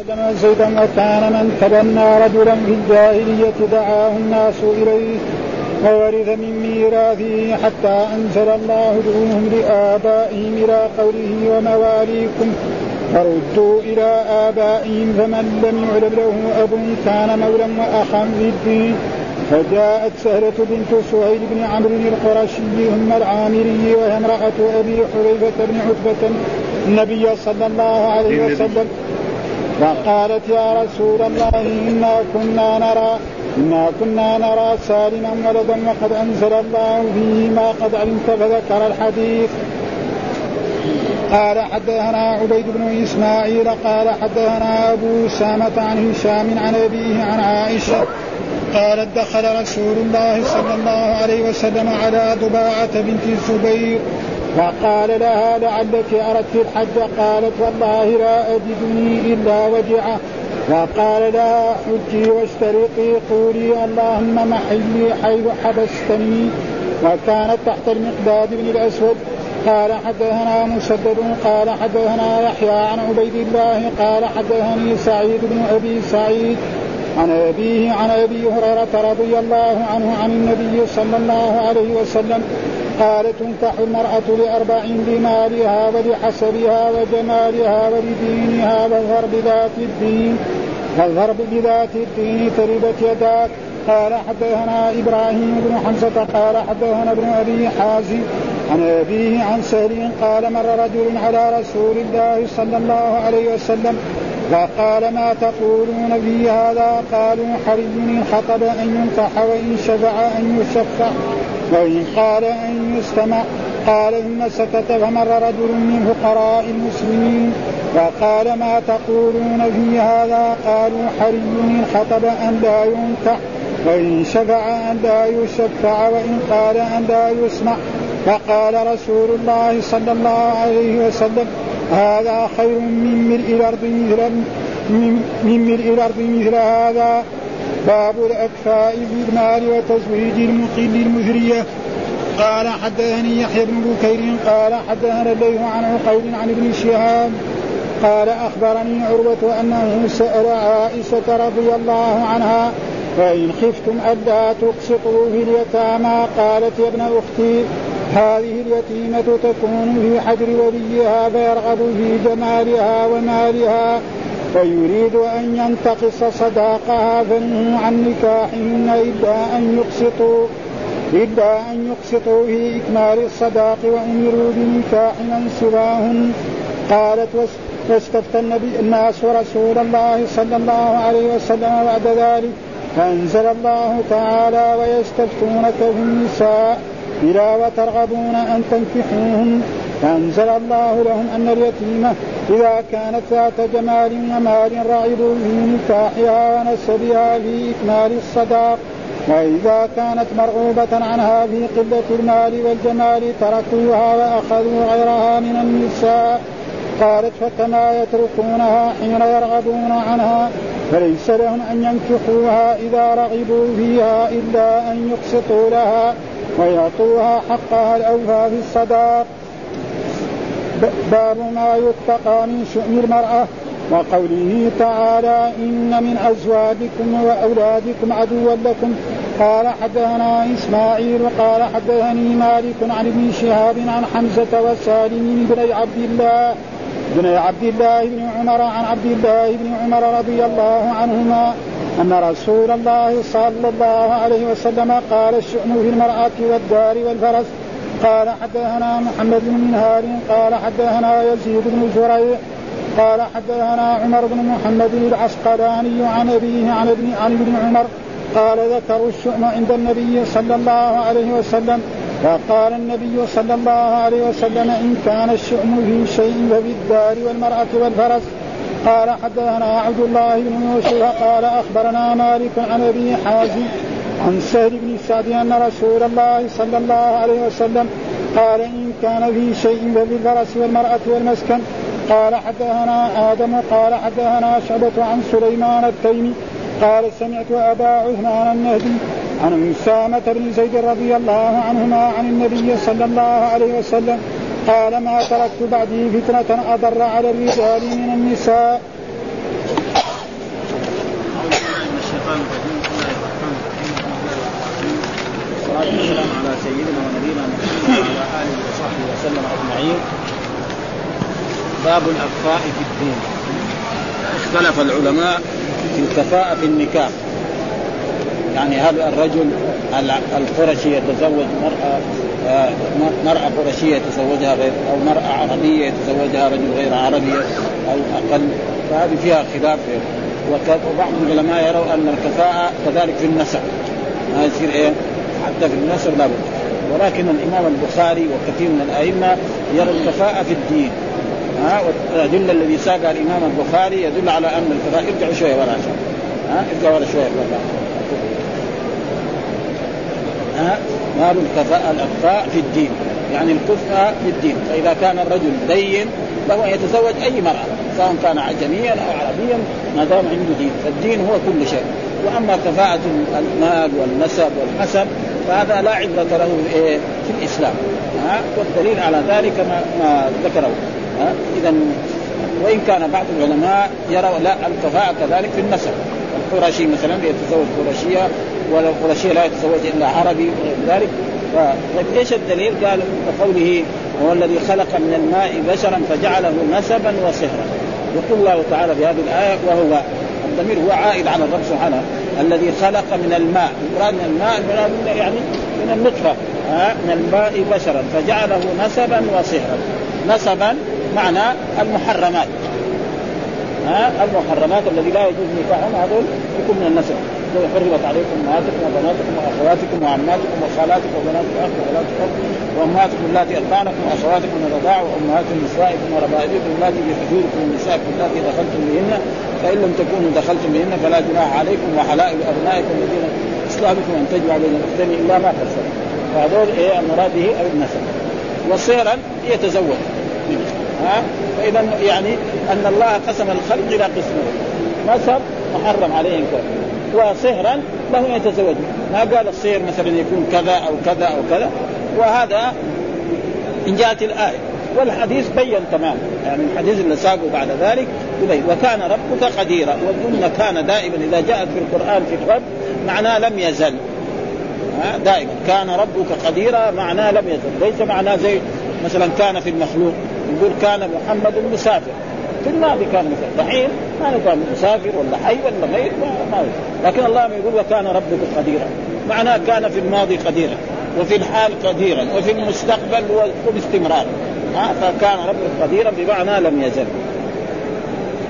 وسلم زيدا وكان من تبنى رجلا في الجاهلية دعاه الناس إليه وورث من ميراثه حتى أنزل الله ادعوهم لآبائهم إلى قوله ومواليكم. فردوا إلى آبائهم فمن لم يعلم له أب كان مولا وأخا في الدين. فجاءت سهلة بنت سهيل بن عمرو القرشي أم العامري وهي امرأة أبي حذيفة بن عتبة النبي صلى الله عليه وسلم. وقالت يا رسول الله إنا كنا نرى إنا كنا نرى سالما ولدا وقد أنزل الله فيه ما قد علمت فذكر الحديث. قال حدثنا عبيد بن إسماعيل قال حدثنا أبو أسامة عن هشام عن أبيه عن عائشة قالت دخل رسول الله صلى الله عليه وسلم على ضباعة بنت الزبير. فقال لها لعلك أردت الحج؟ قالت والله لا أجدني إلا وجعة. فقال لها حجي واشترطي قولي اللهم محلي حيث حبستني وكانت تحت المقداد بن الأسود. قال حدثنا مسدد قال حدثنا يحيى عن عبيد الله قال حدثني سعيد بن أبي سعيد عن أبيه عن أبي هريرة رضي الله عنه عن النبي صلى الله عليه وسلم. قال تنكح المرأة لأربع لمالها ولحسبها وجمالها ولدينها واظهر بذات الدين. واظهر بذات الدين تربت يداك. قال حدثنا إبراهيم بن حمزة قال حدثنا ابن أبي حازم عن أبيه عن سهل قال مر رجل على رسول الله صلى الله عليه وسلم فقال ما تقولون في هذا؟ قالوا حري إن خطب أن ينكح وإن شفع أن يشفع. وإن قال أن يستمع قال ثم سكت فمر رجل من فقراء المسلمين فقال ما تقولون في هذا؟ قالوا حري إن خطب أن لا ينكح وإن شفع أن لا يشفع وإن قال أن لا يسمع. فقال رسول الله صلى الله عليه وسلم هذا خير من ملء الأرض مثل من ملء الأرض مثل هذا. باب الأكفاء في المال وتزويج المقل المجرية قال حدثني يحيى بن بكير قال حدثنا الليث عن عقيل عن ابن شهاب قال أخبرني عروة أنه سأل عائشة رضي الله عنها فإن خفتم ألا تقسطوا في اليتامى قالت يا ابن أختي هذه اليتيمة تكون في حجر وليها فيرغب في جمالها ومالها فيريد أن ينتقص صداقها فانهوا عن نكاحهن. إلا أن يقسطوا إلا أن يقسطوا في إكمال الصداق وأمروا بنكاح من سواهن. قالت واستفتى الناس رسول الله صلى الله عليه وسلم بعد ذلك. فأنزل الله تعالى ويستفتونك في النساء إلى وترغبون أن تنكحوهن. فأنزل الله لهم أن اليتيمة إذا كانت ذات جمال ومال رغبوا في نكاحها ونسبها في إكمال الصداق. وإذا كانت مرغوبة عنها في قلة المال والجمال تركوها وأخذوا غيرها من النساء. قالت فكما يتركونها حين يرغبون عنها؟ فليس لهم أن ينكحوها إذا رغبوا فيها إلا أن يقسطوا لها ويعطوها حقها الأوفى في الصداق. باب ما يتقى من شؤم المرأة وقوله تعالى إن من أزواجكم وأولادكم عدوا لكم. قال حدثنا إسماعيل قال حدثني مالك عن ابن شهاب عن حمزة وسالم بن عبد الله بن عبد الله بن عمر عن عبد الله بن عمر رضي الله عنهما أن رسول الله صلى الله عليه وسلم قال الشؤم في المرأة والدار والفرس قال حدثنا محمد بن منهار قال حدثنا يزيد بن زريع قال حدثنا عمر بن محمد العسقلاني عن أبيه عن ابن عن ابن عمر قال ذكروا الشؤم عند النبي صلى الله عليه وسلم فقال النبي صلى الله عليه وسلم إن كان الشؤم في شيء ففي الدار والمرأة والفرس قال حدثنا عبد الله بن يوسف قال أخبرنا مالك عن أبي حازم عن سهل بن سعد أن رسول الله صلى الله عليه وسلم قال إن كان في شيء ففي الفرس والمرأة والمسكن قال حدثنا آدم قال حدثنا شعبة عن سليمان التيمي قال سمعت أبا عثمان النهدي عن أسامة بن زيد رضي الله عنهما عن النبي صلى الله عليه وسلم قال ما تركت بعدي فتنة أضر على الرجال من النساء سيدنا ونبينا محمد وعلى آله وصحبه وسلم أجمعين. باب الاكفاء في الدين. اختلف العلماء في الكفاءة في النكاح. يعني هل الرجل القرشي يتزوج مرأة آه، مرأة قرشية يتزوجها غير أو مرأة عربية يتزوجها رجل غير عربي أو أقل؟ فهذه فيها خلاف وبعض العلماء يروا أن الكفاءة كذلك في النسب. ما يصير إيه؟ حتى في النسب لابد ولكن الإمام البخاري وكثير من الأئمة يرى الكفاءة في الدين. ها والأدلة الذي ساقها الإمام البخاري يدل على أن الكفاءة ارجعوا شوية ورا ها ارجعوا ورا شوية. ورا ها باب الكفاءة الأكفاء في الدين. يعني الكفاء في الدين. فإذا كان الرجل دين أن يتزوج أي مرأة سواء كان عجميا أو عربيا ما دام عنده دين. فالدين هو كل شيء. وأما كفاءة المال والنسب والحسب فهذا لا عبرة له في الإسلام. ها؟ والدليل على ذلك ما, ما ذكره. اذا وإن كان بعض العلماء يروا لا الكفاءة كذلك في النسب القرشي مثلا يتزوج قرشية ولا القرشيه لا يتزوج إلا عربي وغير ذلك. طيب إيش الدليل؟ قال كقوله هو الذي خلق من الماء بشرا فجعله نسبا وصهرا يقول الله تعالى في هذه الآية وهو الضمير هو عائد على الرب سبحانه. الذي خلق من الماء. المراد من الماء المراد يعني من النطفة. من الماء بشرا. فجعله نسبا وصهرا نسبا معنى المحرمات. ها؟ المحرمات الذي لا يجوز نكاحهم هذول يكون من النسب. زي حرمت عليكم أمهاتكم وبناتكم وأخواتكم وعماتكم وخالاتكم وبنات الاخ وخالات الاخ وأمهاتكم اللاتي أرضعنكم واخواتكم من الرضاع وأمهات نسائكم وربائبكم اللاتي في حجوركم من نسائكم اللاتي دخلتم بهن فإن لم تكونوا دخلتم بهن فلا جناح عليكم وحلائل أبنائكم الذين إسلامكم أن تجمعوا بين الأختين إلا ما قد فهذول إيه المراد به النسب. وصيرا يتزوج ها؟ فاذا يعني أن الله قسم الخلق إلى قسمين. نسب محرم عليه كذا وصهرا له يتزوج. ما قال الصهر مثلا يكون كذا أو كذا أو كذا. وهذا إن جاءت الآية. والحديث بين تمام. يعني الحديث اللي ساقه بعد ذلك يبين. وكان ربك قديرا. وقلنا كان دائما إذا جاءت في القرآن في الرب معناه لم يزل. دائما. كان ربك قديرا معناه لم يزل. ليس معناه زي مثلا كان في المخلوق. يقول كان محمد مسافر. في الماضي كان مسافر. دحين ما كان مسافر ولا حي ولا ميت ما, لكن الله يقول وكان ربك قديرا. معناه كان في الماضي قديرا وفي الحال قديرا وفي المستقبل وباستمرار فكان ربك قديرا بمعنى لم يزل.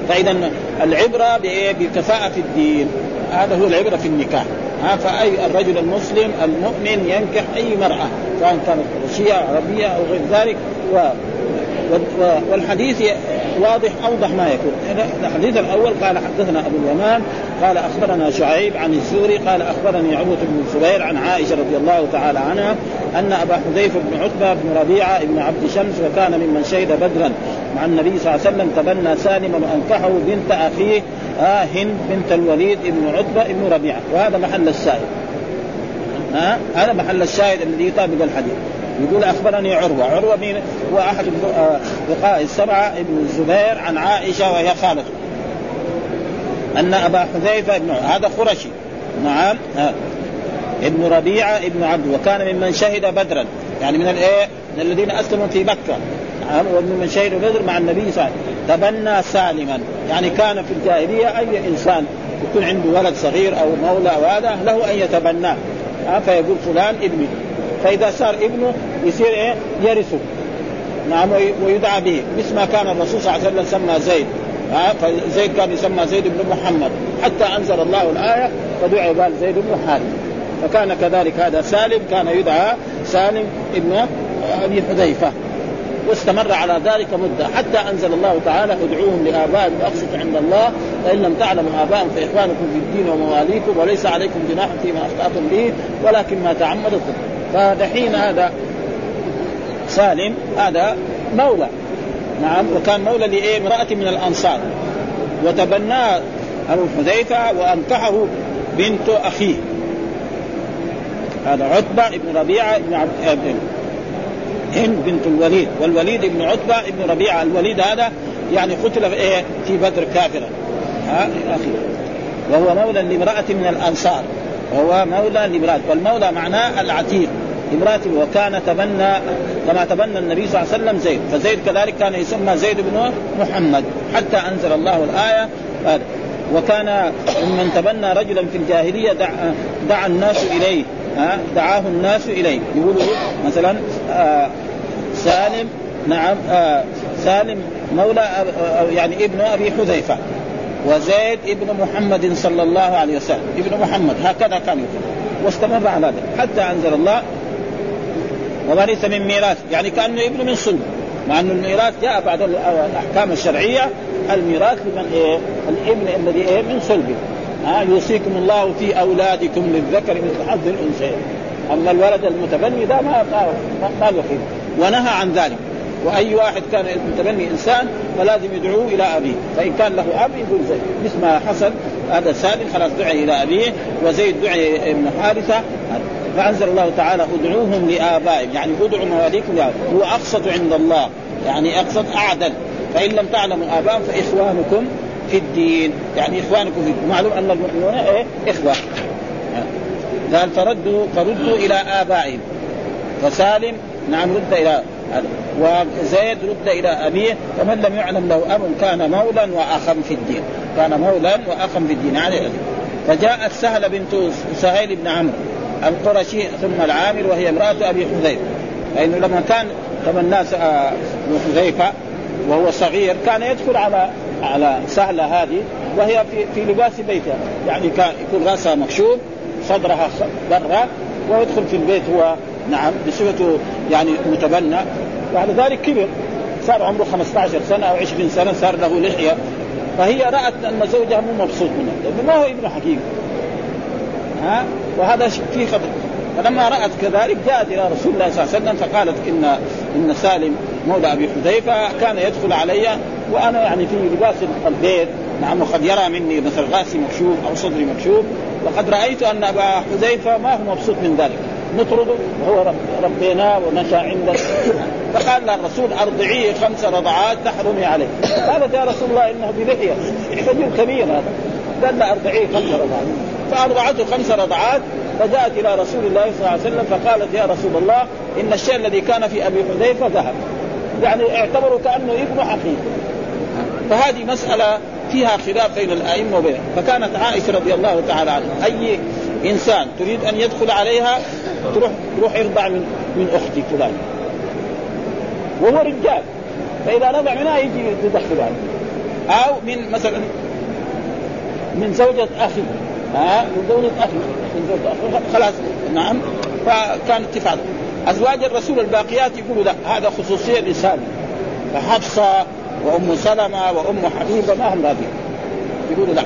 فاذا العبرة بالكفاءه في الدين. هذا هو العبرة في النكاح. ها؟ فأي الرجل المسلم المؤمن ينكح أي مرأة سواء كانت روسيه عربية أو غير ذلك و والحديث واضح أوضح ما يكون. الحديث الأول قال حدثنا أبو اليمان قال أخبرنا شعيب عن الزوري قال أخبرني عروه بن الزبير عن عائشة رضي الله تعالى عنها أن أبا حذيفة بن عتبة بن ربيعة بن عبد شمس وكان ممن شهد بدرا مع النبي صلى الله عليه وسلم تبنى سالما وأنكحه بنت أخيه آه هند بنت الوليد بن عتبة بن ربيعة. وهذا محل الشاهد. ها هذا محل الشاهد الذي يطابق الحديث. يقول أخبرني عروة، عروة مين؟ هو أحد فقهاء السبعة ابن الزبير عن عائشة وهي خالته. أن أبا حذيفة ابن هذا قرشي. نعم. ابن ربيعة ابن عبد وكان ممن شهد بدرا. يعني من الإيه؟ من الذين أسلموا في مكة. نعم. ومن شهد بدر مع النبي صلى الله عليه وسلم. تبنى سالما. يعني كان في الجاهلية أي إنسان يكون عنده ولد صغير أو مولى أو هذا له أن يتبناه. فيقول فلان ابني. فإذا صار ابنه يصير إيه؟ يرثه. نعم ويدعى به. مثل ما كان الرسول صلى الله عليه وسلم سمى زيد. فزيد كان يسمى زيد بن محمد. حتى أنزل الله الآية فدعي قال زيد بن حارث. فكان كذلك هذا. سالم كان يدعى سالم ابن أبي حذيفة. واستمر على ذلك مدة. حتى أنزل الله تعالى ادعوهم لابائهم واقسط عند الله فإن لم تعلموا ابائهم فإخوانكم في الدين ومواليكم وليس عليكم جناح فيما أخطأتم به ولكن ما تعمدت فدحين هذا سالم هذا مولى. نعم وكان مولى امراه من الأنصار. وتبناه أبو حذيفة وأنكحه بنت أخيه. هذا عتبة بن ربيعة بن عبد هند بنت الوليد. والوليد بن عتبة بن ربيعة. الوليد هذا يعني قتل في إيه؟ في بدر كافرا. ها أخي. وهو مولى لامرأة من الأنصار. وهو مولى لامرأة. والمولى معناه العتيق. امرأة وكان تبنى كما تبنى النبي صلى الله عليه وسلم زيد. فزيد كذلك كان يسمى زيد بن محمد حتى أنزل الله هذا وكان من تبنى رجلا في الجاهلية دعا, دعا الناس إليه ها دعاه الناس إليه. يقولوا مثلا آه سالم نعم آه سالم مولى آه يعني ابن أبي حذيفة. وزيد ابن محمد صلى الله عليه وسلم. ابن محمد هكذا كان يقول. واستمر على ذلك حتى أنزل الله وورث من ميراث يعني كأنه ابن من صلب مع أنه الميراث جاء بعد الأحكام الشرعية الميراث لمن إيه؟ الابن الذي إيه؟ من صلبه. ها يوصيكم الله في أولادكم للذكر مثل حظ الانثيين أما الولد المتبني ده ما ما ما له ونهى عن ذلك. وأي واحد كان متبني إنسان فلازم يدعوه إلى أبيه. فإن كان له أب يقول زيد. مثل ما حصل هذا سالم خلاص دعي إلى أبيه وزيد دعي ابن حارثة. فأنزل الله تعالى ادعوهم لآبائهم يعني ادعوا مواليكم هو اقسط عند الله يعني اقسط أعدل. فإن لم تعلموا ابائهم فإخوانكم في الدين. يعني إخوانكم في الدين. معلوم أن المؤمنون إيه؟ إخوة. قال فردوا فردوا إلى آبائهم. فسالم نعم رد إلى وزيد رد إلى أبيه فمن لم يعلم له أب كان مولا واخا في الدين. كان مولا واخا في الدين يعني فجاءت سهله بنت سهيل بن عمرو. القرشي ثم العامر وهي امرأة أبي حذيفة. لأنه لما كان كما الناس آه، حذيفة وهو صغير كان يدخل على على سهلة هذه وهي في في لباس بيتها. يعني كان يكون راسها مكشوف صدرها برا ويدخل في البيت هو. نعم بصفته يعني متبنى. بعد ذلك كبر. صار عمره 15 سنة أو 20 سنة صار له لحية. فهي رأت أن زوجها مو مبسوط منه لأنه ما هو ابن حكيم ها؟ وهذا فيه خطر. فلما رأت كذلك جاءت إلى رسول الله صلى الله عليه وسلم فقالت ان إن سالم مولى أبي حذيفة كان يدخل علي وأنا يعني في لباس البيت نعم وقد يرى مني مثل راسي مكشوف أو صدري مكشوف وقد رأيت أن أبا حذيفة ما هو مبسوط من ذلك. نطرده وهو رب ربيناه ونشأ عندنا فقال الرسول ارضعيه خمس رضعات تحرمي عليه. قالت يا رسول الله إنه بلحية رجل كبير هذا. قال له ارضعيه خمس رضعات. فارضعته خمس رضعات فجاءت إلى رسول الله صلى الله عليه وسلم فقالت يا رسول الله إن الشيء الذي كان في أبي حذيفة ذهب. يعني اعتبروا كأنه ابن حقيقي فهذه مسألة فيها خلاف بين الأئمة وبينهم. فكانت عائشة رضي الله تعالى عنها. أي إنسان تريد أن يدخل عليها تروح تروح يرضع من من أختي فلان. وهو رجال. فإذا رضع منها يجي يدخل عليه. أو من مثلا من زوجة أخي ها من زوجة أخي من زوجة أخي خلاص. نعم. فكان اتفاق. أزواج الرسول الباقيات يقولوا لا هذا خصوصية لسامي فحفصة وأم سلمة وأم حبيبة ما هم راضين يقولوا لا.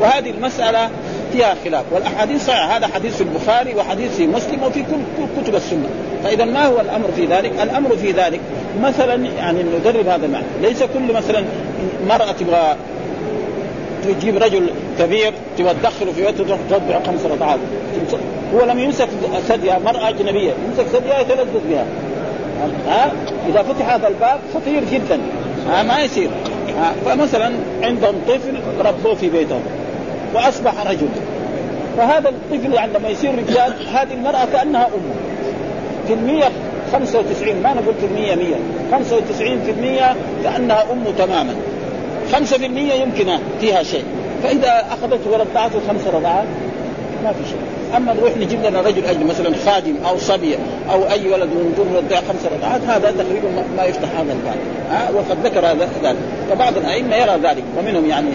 وهذه المسألة فيها خلاف. والأحاديث صحيحة. هذا حديث في البخاري وحديث في مسلم وفي كل كتب السنة. فإذا ما هو الأمر في ذلك؟ الأمر في ذلك مثلا يعني ندرب هذا المعنى. ليس كل مثلا مرأة تبغى تجيب رجل كبير تبغى تدخله في بيته تروح تتبع خمس رضعات. هو لم يمسك ثديها مرأة أجنبية. يمسك ثديها يتلذذ بها. ها؟ إذا فتح هذا الباب خطير جدا. ها؟ ما يصير. ها؟ فمثلا عندهم طفل ربوه في بيتهم وأصبح رجل. فهذا الطفل عندما يصير رجال هذه المرأة كأنها امه في المية 95 ما نقول في المية 100 95 في المية كأنها أمه تماما. 5% يمكن فيها شيء. فإذا أخذته ورضعته خمس رضعات ما في شيء. أما نروح نجيب لنا رجل اجنبي مثلا خادم أو صبي أو أي ولد ونقول نرضع خمس رضعات هذا تقريبا ما يفتح هذا الباب. ها؟ وقد ذكر ذلك. فبعض الأئمة يرى ذلك ومنهم يعني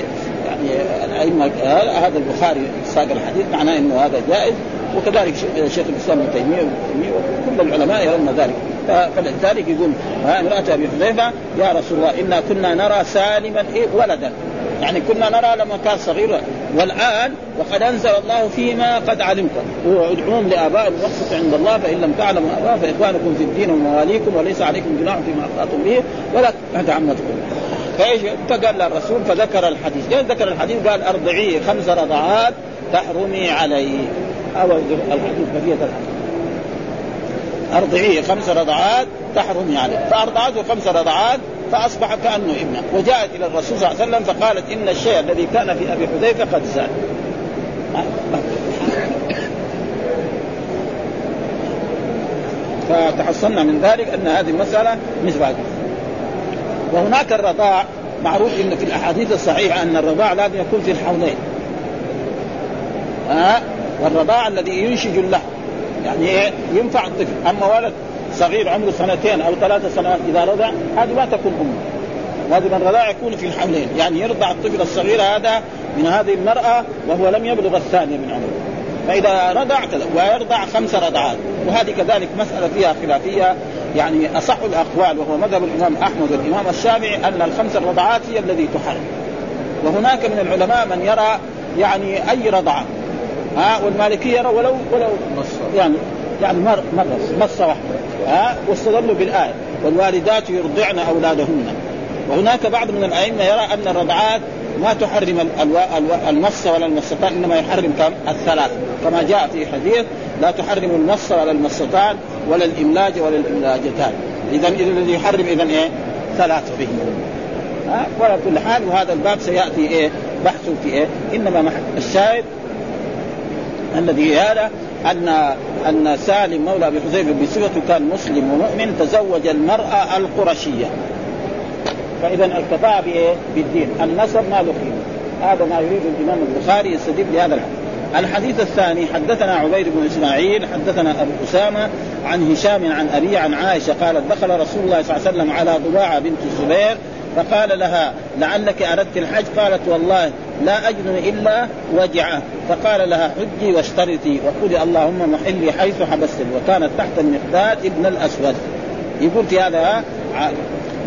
يعني الائمه هذا البخاري ساق الحديث معناه إنه هذا جائز. وكذلك شيخ الإسلام ابن تيميه وكل العلماء يرون ذلك. فلذلك يقول امراه أبي حذيفة يا رسول الله إنا كنا نرى سالما إيه ولدا. يعني كنا نرى لما كان صغير والآن وقد أنزل الله فيما قد علمتم. وادعوهم لابائهم واقسطوا عند الله فإن لم تعلموا اباء فإخوانكم في الدين ومواليكم وليس عليكم جناح فيما أخطأتم به ولا تعمدكم فإيش؟ فقال الرسول فذكر الحديث. كيف ذكر الحديث؟ قال ارضعيه خمس رضعات تحرمي عليه أو الحديث بقيه الحديث. ارضعيه خمس رضعات تحرمي عليه. فأرضعته خمس رضعات فأصبح كأنه ابنة. وجاءت إلى الرسول صلى الله عليه وسلم فقالت إن الشيء الذي كان في أبي حذيفة قد زاد. فتحصلنا من ذلك أن هذه المسألة مثل هذه وهناك الرضاع معروف إن في الأحاديث الصحيحة أن الرضاع لازم يكون في الحولين ها؟ والرضاع الذي ينشج اللحم. يعني إيه؟ ينفع الطفل. أما ولد صغير عمره سنتين أو ثلاث سنوات إذا رضع هذه ما تكون أمه. لازم الرضاع يكون في الحولين يعني يرضع الطفل الصغير هذا من هذه المرأة وهو لم يبلغ الثانية من عمره. فإذا رضع ويرضع خمس رضعات. وهذه كذلك مسألة فيها خلافية. يعني أصح الأقوال وهو مذهب الإمام أحمد والإمام الشافعي أن الخمس الرضعات هي الذي تحرم. وهناك من العلماء من يرى يعني أي رضعة. ها والمالكية يرى ولو ولو يعني يعني مر مرة مصة واحدة. ها واستدلوا بالآية. والوالدات يرضعن أولادهن. وهناك بعض من الأئمة يرى أن الرضعات ما تحرم المص ولا المصتان إنما يحرم كم؟ الثلاث. كما جاء في حديث لا تحرم المص ولا المصتان ولا الإملاج ولا الإملاجتان. اذا الذي يحرم اذا إيه؟ ثلاث به ها وعلى كل حال وهذا الباب سيأتي إيه؟ بحثه في إيه؟ إنما الشاهد الذي هذا ان أن سالم مولى أبي حذيفه بصفته كان مسلم ومؤمن تزوج المرأة القرشية فإذا الكفاءه بإيه؟ بالدين، النسب ما له هذا ما يريد الإمام البخاري يستدل بهذا الحديث. الحديث الثاني حدثنا عبيد بن إسماعيل حدثنا أبو أسامة عن هشام عن ابي عن عائشة قالت دخل رسول الله صلى الله عليه وسلم على ضباعة بنت الزبير فقال لها لعلك أردت الحج قالت والله لا اجد إلا وجعه فقال لها حجي واشترطي وقولي اللهم محلي حيث حبستني وكانت تحت المقداد ابن الأسود. يقول في هذا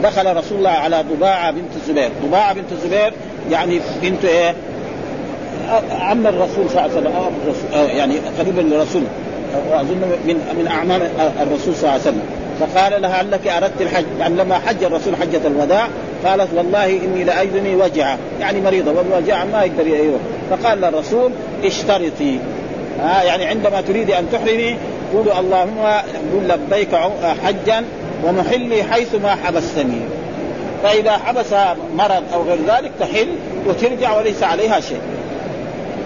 دخل رسول الله على ضباعة بنت الزبير، ضباعة بنت الزبير يعني بنت إيه؟ عم الرسول صلى الله عليه وسلم. يعني قريبا للرسول. واظن من من أعمال الرسول صلى الله عليه وسلم. فقال لها علك أردت الحج. يعني لما حج الرسول حجة الوداع قالت والله إني لأجدني وجعه يعني مريضة والوجع ما يقدر يروح. فقال للرسول اشترطي. آه يعني عندما تريدي أن تحرمي قولوا اللهم قل لبيك حجا ومحلي حيث ما حبستني. فإذا حبسها مرض أو غير ذلك تحل وترجع وليس عليها شيء.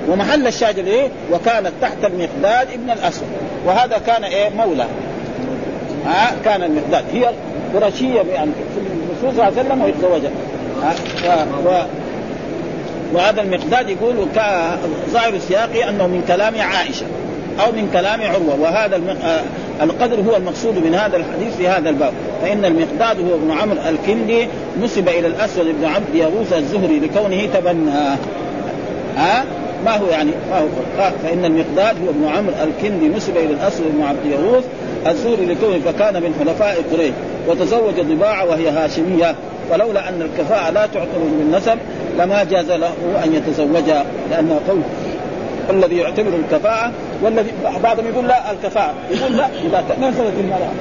ومحل الشاهد إيه؟ وكانت تحت المقداد ابن الأسود. وهذا كان إيه؟ مولى. ها كان المقداد. هي قرشية في الرسول صلى الله عليه وسلم ويتزوجها و... وهذا المقداد يقول ظاهر السياق أنه من كلام عائشة أو من كلام عروة وهذا القدر هو المقصود من هذا الحديث في هذا الباب فإن المقداد هو ابن عمرو الكندي نسب إلى الأسود بن عبد يغوث الزهري لكونه تبنى. ها؟ ما هو يعني؟ ما هو فإن المقداد هو ابن عمرو الكندي نسب إلى الأسود بن عبد يغوث الزهري لكونه فكان من حلفاء قريش. وتزوج ضباعه وهي هاشمية ولولا أن الكفاءة لا تعتبر من نسب لما جاز له أن يتزوجها لأنه قول الذي يعتبر الكفاءة والذي بعضهم يقول لا الكفاءة. يقول لا إذا تنازلت المرأة.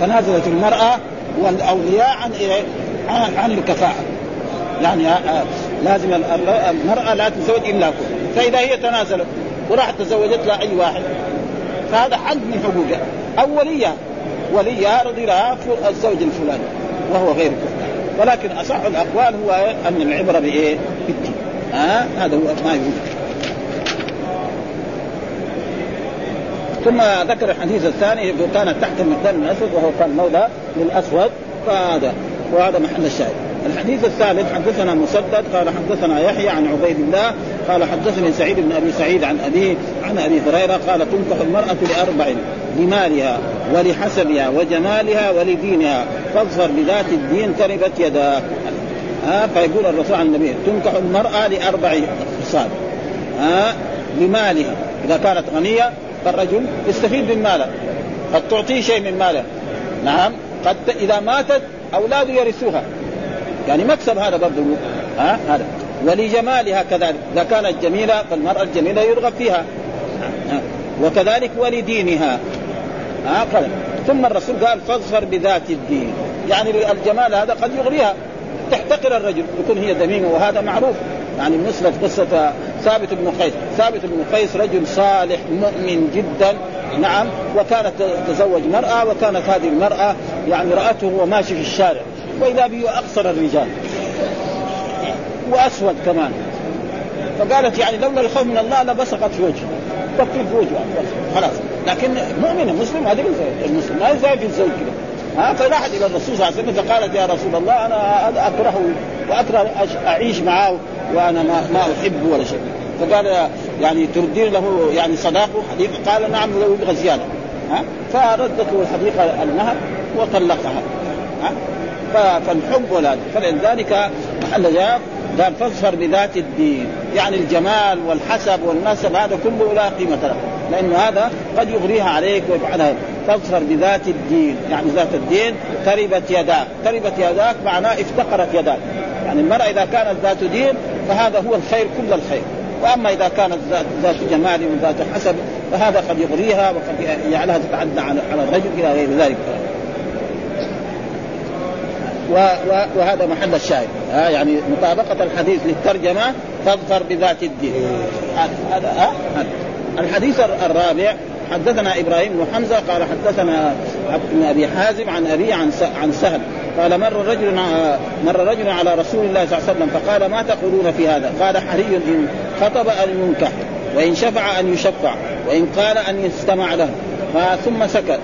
تنازلت المرأة والأولياء عن إيه؟ عن الكفاءة. يعني لازم المرأة لا تتزوج إلا كل فإذا هي تنازلت وراحت تزوجت لها أي واحد فهذا حق من حقوقها. أو وليها وليها رضي لها الزوج الفلاني وهو غير كفء ولكن أصح الأقوال هو أن العبرة بإيه؟ بالدين. ها هذا هو ما يوجد ثم ذكر الحديث الثاني كانت تحت المقدار من الأسود وهو كان مولى للأسود فهذا وهذا محل الشاهد. الحديث الثالث حدثنا مسدد قال حدثنا يحيى عن عبيد الله قال حدثني سعيد بن أبي سعيد عن أبيه عن أبي هريرة قال تنكح المرأة لأربع لمالها ولحسبها وجمالها ولدينها فاظفر بذات الدين تربت يداك ها فيقول الرسول عن النبي تنكح المرأة لأربع خصال ها لمالها. إذا كانت غنية فالرجل يستفيد من ماله. قد تعطيه شيء من ماله. نعم قد إذا ماتت أولاده يرثوها. يعني مكسب هذا برضه ها هذا. ولجمالها كذلك إذا كانت جميلة فالمرأة الجميلة يرغب فيها ها. وكذلك ولدينها ها قال. ثم الرسول قال فاظفر بذات الدين. يعني الجمال هذا قد يغريها. تحتقر الرجل يكون هي ذميمه وهذا معروف. يعني بالنسبة قصة ثابت بن قيس، ثابت بن قيس رجل صالح مؤمن جدا نعم. وكانت تزوج مرأة وكانت هذه المرأة يعني رأته وهو ماشي في الشارع. وإذا به أقصر الرجال. وأسود كمان. فقالت يعني لولا الخوف من الله لبصقت في وجهه. تكتب في وجهه. خلاص. لكن مؤمنه مسلم هذه المسلم ما يزاي في الزوج كذا ها؟ فراحت إلى الرسول صلى الله عليه وسلم فقالت يا رسول الله أنا اكرهه وأكره أعيش معه وأنا ما, ما أحبه ولا شيء. فقال يعني تردين له يعني صداقه؟ حديقه قال نعم لو يبغى زيادة. ها؟ فردت له الحديقة المهر وطلقها. ها؟ فالحب ولا فلذلك محل جاب قال فاظفر بذات الدين. يعني الجمال والحسب والنسب هذا كله لا قيمة له. لأنه هذا قد يغريها عليك ويفعلها. فاظفر بذات الدين. يعني ذات الدين تربت يداك. تربت يداك معناه افتقرت يداك. يعني المرأة إذا كانت ذات دين فهذا هو الخير كل الخير. وأما إذا كانت ذات جمال وذات حسب فهذا قد يغريها وقد يجعلها تتعدى على الرجل إلى غير ذلك. وهذا محل الشاهد. ها يعني مطابقة الحديث للترجمة تظفر بذات الدين. هذا الحديث الرابع حدثنا إبراهيم بن حمزة قال حدثنا ابن أبي حازم عن ابي عن عن سهل. قال مر رجل مر رجل على رسول الله صلى الله عليه وسلم فقال ما تقولون في هذا؟ قال حري إن خطب أن ينكح وإن شفع أن يشفع وإن قال أن يستمع له. ثم سكت.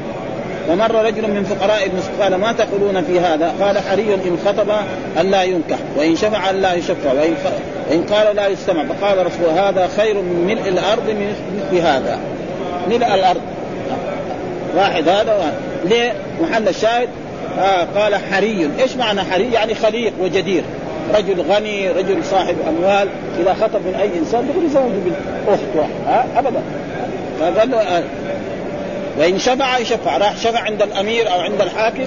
فمر رجل من فقراء ابن قال ما تقولون في هذا؟ قال حري إن خطب ان لا ينكح وإن شفع ان لا يشفع وإن وإن قال لا يستمع فقال رسول هذا خير من ملء الأرض من مثل هذا ملء الأرض واحد هذا واحد. ليه؟ محل الشاهد آه قال حري إيش معنى حري؟ يعني خليق وجدير رجل غني رجل صاحب أموال إذا خطب من أي إنسان يقول يزوج بالاخت ها ابدا فقال آه وإن شفع. يشفع راح شفع عند الأمير أو عند الحاكم.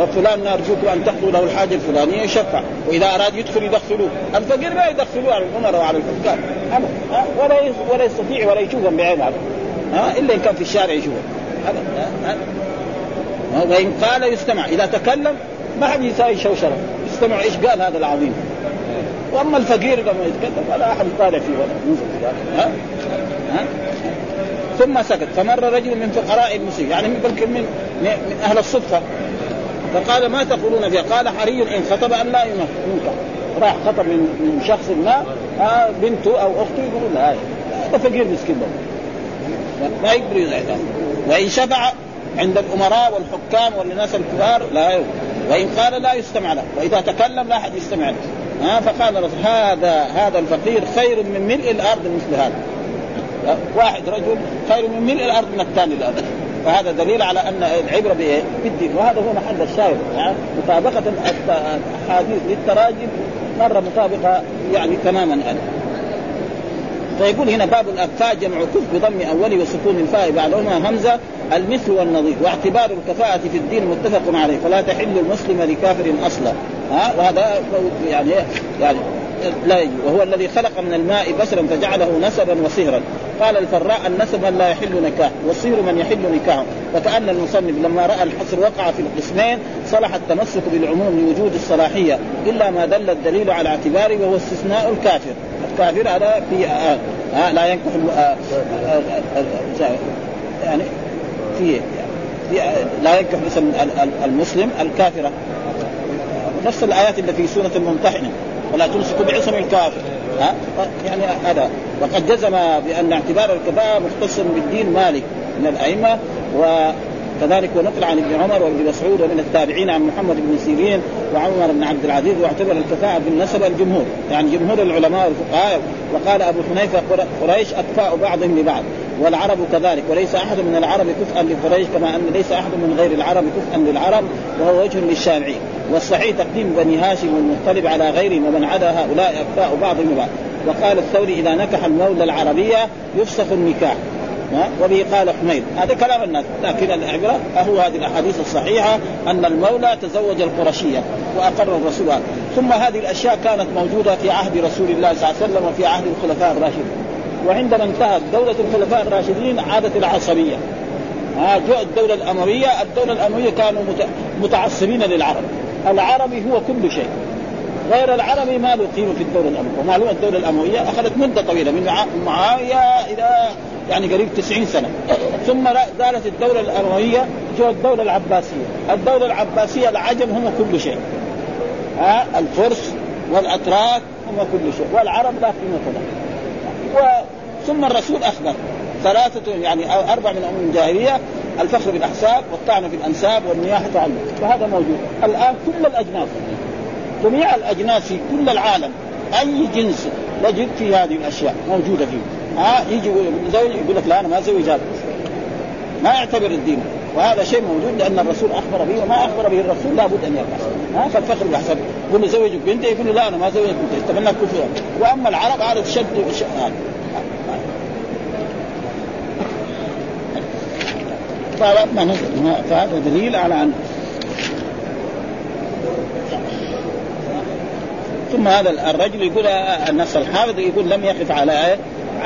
وفلان نرجوك أن تقضوا له الحاجة الفلانية يشفع وإذا أراد يدخل يدخلوه. الفقير ما يدخلوه على الامراء وعلى الحكام ولا ولا يستطيع ولا يشوفهم بعينه ها؟ إلا إن كان في الشارع يشوفهم. وإن قال يستمع. إذا تكلم ما حد يساوي شوشرة. يستمع. إيش قال هذا العظيم؟ وأما الفقير لما يتكلم ولا أحد يطالع فيه ولا ينزل ها؟ ها؟ ثم سكت. فمر رجل من فقراء المسلمين يعني يمكن من من أهل الصدفة. فقال ما تقولون فيها؟ قال حري إن خطب أن لا ينكح راح خطب من من شخص ما آه بنته أو أخته يقولون لا هذا فقير مسكين ما يقدر يزعل وإن شفع عند الأمراء والحكام والناس الكبار لا يوم. وإن قال لا يستمع له. وإذا تكلم لا أحد يستمع له. ها فقال الرسول هذا هذا الفقير خير من ملء الأرض مثل هذا. واحد رجل خير من ملء الأرض من الثاني الأرض. فهذا دليل على أن العبرة بالدين. وهذا هو محل الشاهد. مطابقة الأحاديث للتراجم مرة مطابقة يعني تماما يعني. فيقول هنا باب الاكفاء جمع كف بضم اوله وسكون الفاء بعدهما همزة المثل والنظير واعتبار الكفاءة في الدين متفق عليه. فلا تحل المسلم لكافر أصلا. ها؟ وهذا يعني يعني لا يجوز. وهو الذي خلق من الماء بشرا فجعله نسبا وصهرا قال الفراء النسب من لا يحل نكاح والصهر من يحل نكاحه. فكأن المصنف لما رأى الحصر وقع في القسمين صلح التمسك بالعموم لوجود الصلاحية إلا ما دل الدليل على اعتباره وهو استثناء الكافر. الكافر هذا في آه آه لا ينكح آه آه آه يعني في في لا ينكح مثلا المسلم الكافرة. نفس الآيات اللي في سورة الممتحنة ولا تمسكوا بعصم الكافر. ها؟ يعني هذا. وقد جزم بأن اعتبار الكفاءه مختص بالدين مالك من الأئمة وكذلك ونقل عن ابن عمر وابن مسعود ومن التابعين عن محمد بن سيرين وعمر بن عبد العزيز واعتبر الكفاءة بالنسب الجمهور. يعني جمهور العلماء والفقهاء. وقال أبو حنيفة قريش أكفاء بعضهم لبعض. والعرب كذلك. وليس أحد من العرب كفءا لقريش كما أن ليس أحد من غير العرب كفءا للعرب وهو وجه للشافعي والصحيح تقديم بني هاشم والمختلف على غيرهم ومن عدا هؤلاء أكفاء بعضهم لبعض وقال الثوري إذا نكح المولى العربية يفسخ النكاح. وبه قال حميد. هذا كلام الناس. لكن العبرة هو هذه الأحاديث الصحيحة أن المولى تزوج القرشية وأقر الرسول ثم هذه الأشياء كانت موجودة في عهد رسول الله صلى الله عليه وسلم وفي عهد الخلفاء الراشدين. وعندما انتهت دولة الخلفاء الراشدين عادت العصبية ها جاء الدولة الأموية الدولة الأموية كانوا متعصبين للعرب. العربي هو كل شيء. غير العربي ما له قيمة في الدولة الأموية، ومعلومه الدولة الأموية أخذت مدة طويلة من معاويه إلى يعني قريب 90 سنة، ثم زالت الدولة الأموية جو الدولة العباسية، الدولة العباسية العجم هم كل شيء. ها الفرس والأتراك هم كل شيء، والعرب لا قيمة لهم. ثم الرسول أخبر. ثلاثة يعني أربع من أمور الجاهلية الفخر بالأحساب والطعن في الأنساب والنياحة عنه فهذا موجود. الآن كل الأجناس جميع الأجناس في كل العالم أي جنس نجد في هذه الأشياء موجودة فيه. ها يجي زوج يقول لك لا أنا ما أزوج هذا ما يعتبر الدين. وهذا شيء موجود لأن الرسول أخبر به وما أخبر به الرسول لابد أن يقع ها؟ فالفخر بالحسب يقول له زوجك بنتي؟ يقول لا أنا ما زوجك بنتي يتمنى كفر. وأما العرب هذا تشد فهذا دليل على ان ثم هذا الرجل يقول النص الحافظ يقول لم يقف على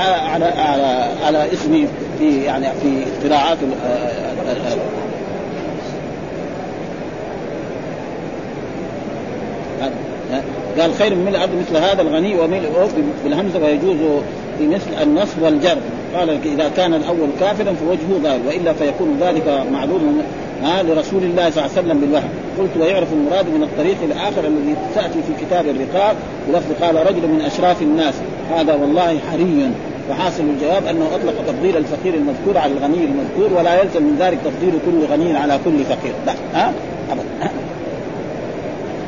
على على على اسمي في يعني في قراءات قال خير من الأرض مثل هذا الغني وملء بالهمزة ويجوز في مثل النصب والجر. قال إذا كان الأول كافرا فوجهه ظاهر وإلا فيكون ذلك معلوم آه لرسول الله صلى الله عليه وسلم بالوحي. قلت ويعرف المراد من الطريق الآخر الذي تاتي في كتاب الرقاب. ولفظ قال رجل من أشراف الناس. هذا والله حري. وحاصل الجواب أنه أطلق تفضيل الفقير المذكور على الغني المذكور ولا يلزم من ذلك تفضيل كل غني على كل فقير. لا ها؟ ابدا.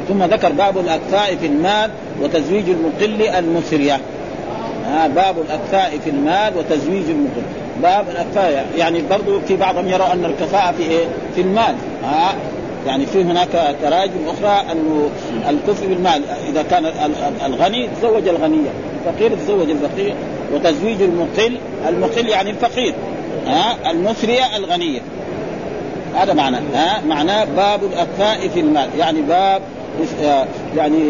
ثم ذكر باب الأكفاء في المال وتزويج المقل المسرية. ها باب الأكفاء في المال وتزويج المقل. باب الأكفاء يعني برضو في بعضهم يرى أن الكفاءة في إيه؟ في المال. ها؟ يعني في هناك تراجم أخرى انه الكفء بالمال. إذا كان الغني تزوج الغنية. الفقير تزوج الفقير. وتزويج المقل المقل يعني الفقير ها؟ المثرية الغنية هذا معنى ها؟ معناه باب الأكفاء في المال يعني باب يعني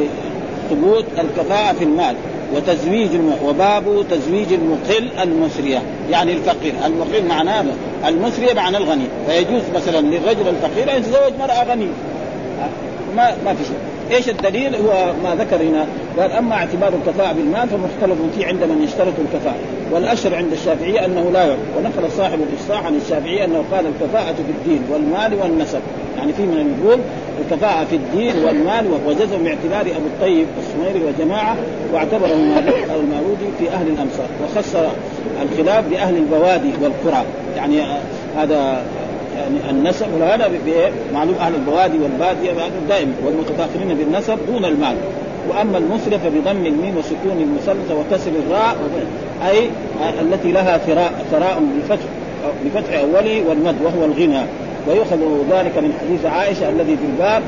ثبوت الكفاءة في المال وتزويج. وباب تزويج المقل المسرية يعني الفقير. المقل معناه المسرية معنى الغني. فيجوز مثلا للرجل الفقير أن يتزوج مرأة غنية. ما ما في شيء. إيش الدليل؟ هو ما ذكر هنا قال أما اعتبار الكفاءة بالمال فمختلف فيه عند من يشترط الكفاءة. والأشهر عند الشافعية أنه لا يعرف. ونقل صاحب الافصاح عن الشافعية أنه قال الكفاءة في الدين والمال والنسب. يعني في من يقول الكفاءة في الدين والمال وجزم باعتبار أبو الطيب السميري وجماعة واعتبره المارودي في أهل الأمصار. وخص الخلاف بأهل البوادي والقرى. يعني هذا يعني النسب وهذا معلوم أهل البوادي والبادية دائما والمتداخلين بالنسب دون المال. وأما المسرف فبضم الميم وسكون المثلثة وكسر الراء أي التي لها ثراء ثراء بفتح بفتح اوله والمد وهو الغنى. ويؤخذ ذلك من حديث عائشة الذي في الباب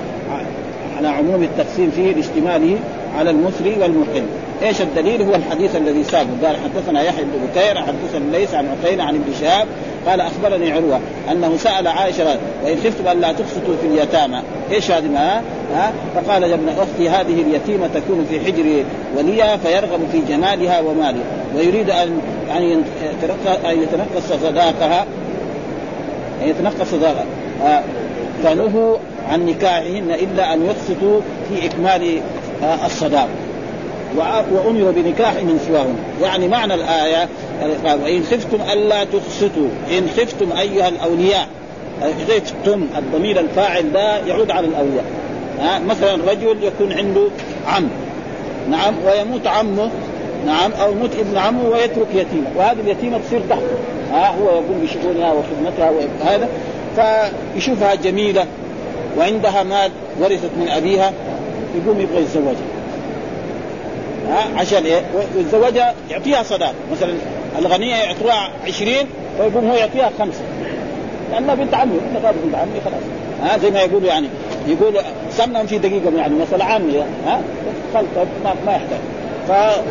على عموم التقسيم فيه لاشتماله على المسري والمقل إيش الدليل؟ هو الحديث الذي سابق قال حدثنا يحيى بن بكير حدثنا ليس عن عقيل عن ابن شهاب قال أخبرني عروة أنه سأل عائشة وإن خفتم الا تقسطوا في اليتامى. إيش هذه ما؟ ها؟ فقال يا ابن أختي هذه اليتيمة تكون في حجر وليها فيرغب في جمالها ومالها ويريد ان أن يتنقص صداقها. أن يتنقص صداقها. فنهوا عن نكاحهن إلا أن يقسطوا في إكمال الصداق. وامروا بنكاح من سواهم يعني معنى الآية وإن خفتم ألا تقسطوا. إن خفتم أيها الأولياء. خفتم الضمير الفاعل ده يعود على الأولياء. مثلا رجل يكون عنده عم. نعم ويموت عمه. نعم أو يموت ابن عمه ويترك يتيمة. وهذه اليتيمة تصير تحته ها؟ هو يقوم بشؤونها وخدمتها وهذا. فيشوفها جميلة. وعندها مال ورثت من أبيها. يقوم يبغى يتزوجها ها؟ عشان إيه؟ ويتزوجها يعطيها صداق. مثلا الغنية يعطوها 20 فيقوم هو يعطيها خمسة. لأنها بنت عمي بنت عمي خلاص. ها؟ زي ما يقولوا يعني. يقولوا سمنهم في دقيقة يعني مثلا عمي ها؟ خلط ما, ما يحتاج.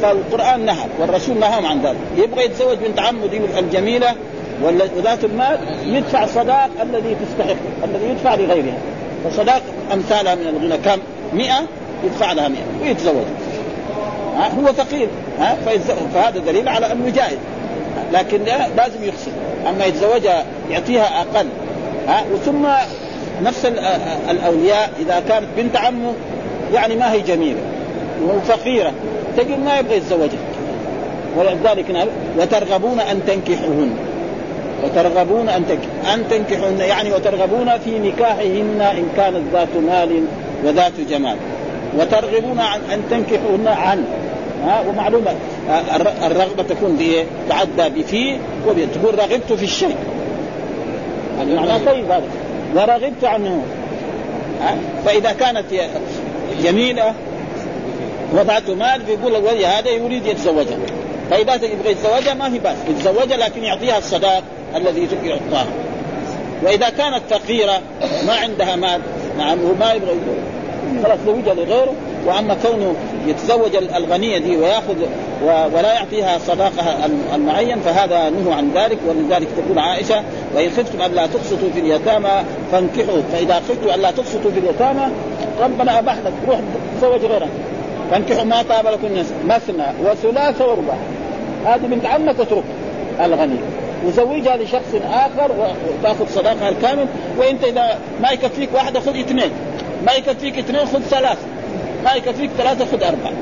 فالقرآن نهى والرسول نهاهم عن ذلك. يبغى يتزوج بنت عمه دي الجميلة وذات المال يدفع الصداق الذي تستحق الذي يدفع لغيرها. فصداق أمثالها من الغنى. كم؟ 100 يدفع لها 100 ويتزوج. ها هو فقير ها فهذا دليل على أنه جائز. لكن لازم يخسر أما يتزوجها يعطيها أقل. ها وثم نفس الأولياء إذا كانت بنت عمه يعني ما هي جميلة وفقيرة تجد ما يبغى يتزوجها. ولذلك وترغبون أن تنكحوهن. وترغبون أن تنكح أن تنكحوهن يعني وترغبون في نكاحهن إن كانت ذات مال وذات جمال وترغبون عن أن تنكحوهن عن ها ومعلومة. الرغبة تكون بإيه؟ تعدى بفي وبي تقول رغبت في الشيء. هذا معناه طيب هذا. ورغبت عنه. فإذا كانت جميلة وضعت مال فيقول الولي هذا يريد يتزوجها. فإذا يبغى يتزوجها ما في بأس. يتزوجها لكن يعطيها الصداق الذي يعطاها. وإذا كانت فقيرة ما عندها مال نعم هو ما يبغى خلاص زوجها لغيره. وأما كونه يتزوج الغنية دي ويأخذ ولا يعطيها صداقها المعين فهذا نهى عن ذلك. ولذلك تقول عائشة وإن خفتم الا تقسطوا في اليتامى فانكحوا. فإذا خفتم الا تقسطوا في اليتامى ربنا أباح لك. روح تزوج غيرها فانكحوا ما طاب لكم مثنى وثلاث ورباع هذه بنت عمك اترك الغني. وزوجها لشخص آخر وتأخذ صداقها الكامل وإنت إذا ما يكفيك واحدة خذ اثنين. ما يكفيك اثنين خذ ثلاث. ما يكفيك ثلاثة خذ أربعة.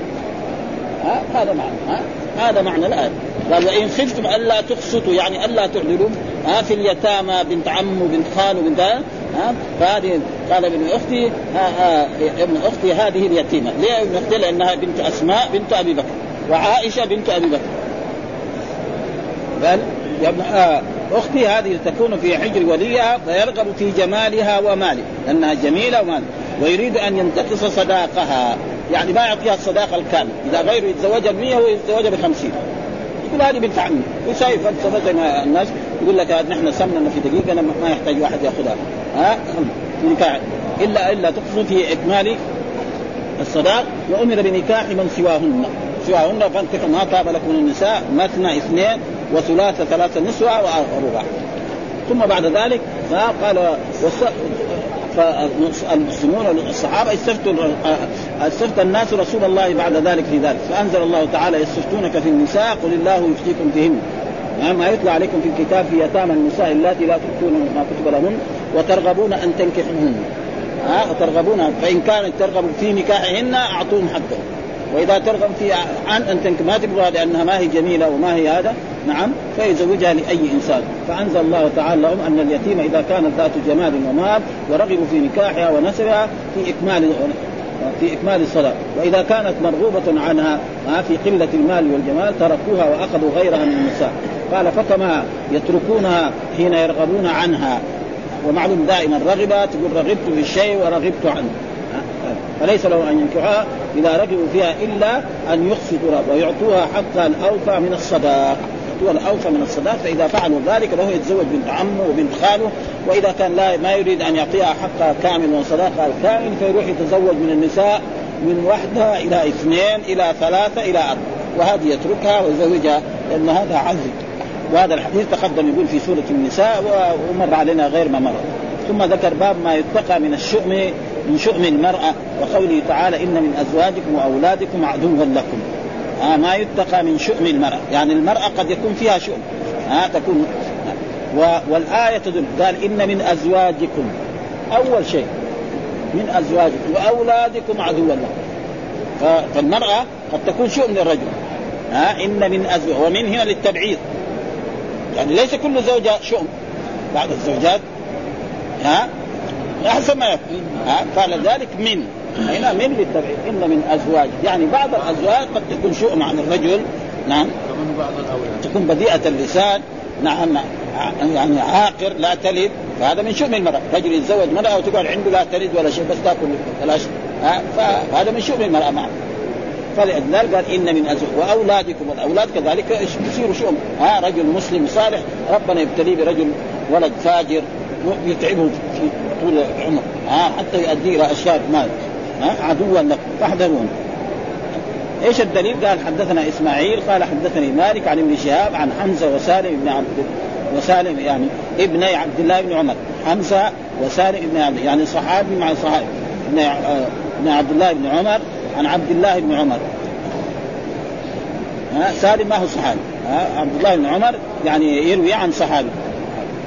ها؟ هذا معنى ها؟ هذا معنى الآية قال وإن خفتم ألا تقسطوا يعني ألا تعدلوا ها؟ في اليتامى بنت عم وبنت خال وبنت ها؟ فهذه قال ابن أختي ها ها ابن أختي هذه اليتيمة، ليه ابن أختي؟ لأنها بنت أسماء بنت أبي بكر وعائشة بنت أبي بكر. آه أختي هذه تكون في حجر وليها فيرغب في جمالها وماله لأنها جميلة ومال ويريد أن ينتقص صداقها. يعني ما يعطيها الصداقة الكاملة إذا غيره يتزوجها ب 100 هو يتزوجها ب 50 يقول هذه بنت عمي وشايف زي ما الناس؟ يقول لك نحن سمنا في دقيقة ما يحتاج واحد ياخذها ها؟ نكاح. الا إلا تقصد في إكمال الصداق وأمر بنكاح من سواهن. سواهن فانكحوا ما طاب لكم النساء مثنى اثنين وثلاثة ثلاثة نسوة ورباع ثم بعد ذلك قال فالمسلمون الصحابه استفتوا استفتى الناس رسول الله بعد ذلك في ذلك. فأنزل الله تعالى يستفتونك في النساء قل الله يفتيكم فيهن. ما يتلى عليكم في الكتاب في يتامى النساء اللاتي لا تؤتون ما كتب لهن وترغبون أن تنكحوهن. ها وترغبون فإن كانت ترغب في نكاحهن أعطوهم حقهم. وإذا ترغب في عن أن تنكح ما تبغى لانها ما هي جميلة وما هي هذا نعم فيزوجها لأي إنسان. فأنزل الله تعالى لهم أن اليتيم إذا كانت ذات جمال ومال ورغبوا في نكاحها ونسبها في إكمال في إكمال الصلاة. وإذا كانت مرغوبة عنها في قلة المال والجمال تركوها وأخذوا غيرها من النساء. قال فكما يتركونها حين يرغبون عنها. ومعلوم دائما رغب تقول رغبت في الشيء ورغبت عنه. فليس له أن ينكحها إذا رغبوا فيها إلا أن يقسطوا ويعطوها حقا اوفى من الصداق. هو الأوفى من الصداق فإذا فعلوا ذلك فهو يتزوج بنت عمه وبنت خاله وإذا كان لا ما يريد أن يعطيها حقها كامل وصداقها الكامل فيروح يتزوج من النساء من واحدة إلى اثنين إلى ثلاثة إلى أربعة. وهذه يتركها ويزوجها لأن هذا عزل وهذا الحديث تقدم يقول في سورة النساء ومر علينا غير ما مر. ثم ذكر باب ما يتقى من الشؤم من شؤم المرأة وقوله تعالى إن من أزواجكم وأولادكم عدوا لكم. آه ما يتقى من شؤم المرأة. يعني المرأة قد يكون فيها شؤم. آه تكون. والآية تدل. قال إن من أزواجكم. أول شيء. من أزواجكم وأولادكم عدوا لكم. فالمرأة قد تكون شؤم للرجل. ها آه إن من أزواج ومن هنا للتبعيض. يعني ليس كل زوجة شؤم. بعض الزوجات. ها احسن ما يكون فلذلك من هنا من بالتبعيد إن من أزواج. يعني بعض الأزواج قد تكون شؤم عن الرجل نعم. تكون بديئه اللسان نعم يعني عاقر لا تلد فهذا من شؤم المرأة. رجل يتزوج مرأة وتقعد عنده لا تلد ولا شيء بس تأكل بلاش فهذا من شؤم المرأة معه. فلذلك قال إن من أزواج وأولادكم والأولاد كذلك يصيروا شؤم ها رجل مسلم صالح ربنا يبتليه برجل ولد فاجر. يتعبه في طول العمر. ها حتى يؤدي إلى أشياء مال ها عدوا لكم فاحذرون إيش الدليل؟ قال حدثنا إسماعيل قال حدثني مالك عن ابن شهاب عن حمزة وسالم بن عبد وسالم يعني ابني عبد الله بن عمر. حمزة وسالم بن عبد يعني صحابي مع صحابي. ابن عبد الله بن عمر عن عبد الله بن عمر. ها سالم ما هو صحابي. عبد الله بن عمر يعني يروي عن صحابي.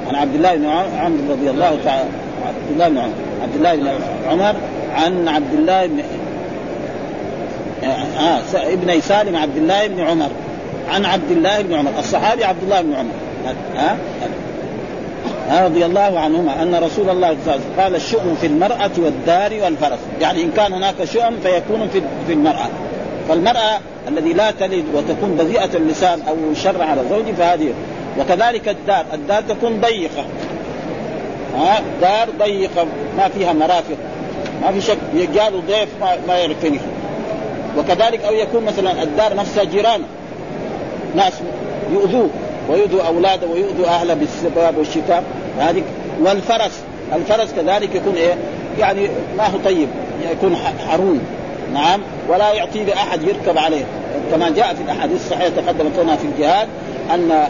عن عبد الله بن عمر رضي الله تعالى عبد الله بن عمر عبد الله بن عمر عن عبد الله بن آه ابن سالم عبد الله بن عمر. عن عبد الله بن عمر. الصحابي عبد الله بن عمر. ها؟ آه رضي الله عنهما. أن رسول الله قال الشؤم في المرأة والدار والفرس. يعني إن كان هناك شؤم فيكون في في المرأة. فالمرأة الذي لا تلد وتكون بذيئة اللسان أو شر على زوجي فهذه وكذلك الدار. الدار تكون ضيقة. ها؟ دار ضيقة. ما فيها مرافق. ما في شك. يجاله ضيف ما, ما يعرفني وكذلك أو يكون مثلا الدار نفسها جيران. ناس يؤذوه ويؤذوا اولاده ويؤذوا اهله بالسباب والشتاء. هذه والفرس. الفرس كذلك يكون إيه؟ يعني ما هو طيب. يكون حرون. نعم. ولا يعطي لأحد يركب عليه. كما جاء في الأحاديث الصحيحة تقدمت لنا في الجهاد أن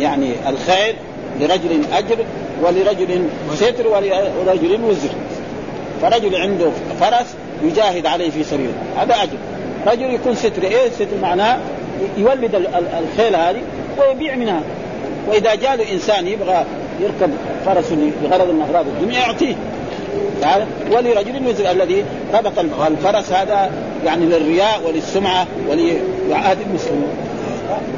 يعني الخيل لرجل أجر ولرجل ستر ولرجل وزر. فرجل عنده فرس يجاهد عليه في سبيله هذا أجر. رجل يكون ستر إيه ستر معناه؟ يولد الخيل هذه ويبيع منها. وإذا جاء له انسان يبغى يركب فرس لغرض من أغراض الدنيا يعطيه. ولرجل وزر الذي ربط الفرس هذا يعني للرياء وللسمعة ولعهد المسلمين.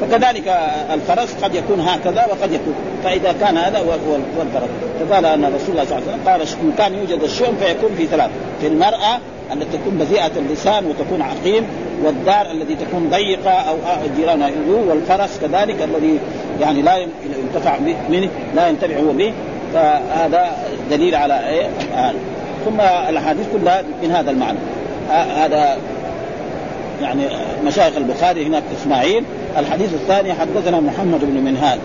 فكذلك الفرس قد يكون هكذا وقد يكون. فإذا كان هذا هو الفرس. فقال أن رسول الله صلى الله عليه وسلم قال إن كان يوجد الشؤم فيكون في ثلاث في المرأة التي تكون بذيئة اللسان وتكون عقيم والدار التي تكون ضيقة أو جيرانها يؤذوه والفرس كذلك الذي يعني لا ينتفع منه لا ينتفع هو به. فهذا دليل على إيه؟ ثم الأحاديث كلها من هذا المعنى. هذا يعني مشايخ البخاري هناك إسماعيل الحديث الثاني حدثنا محمد بن منهاد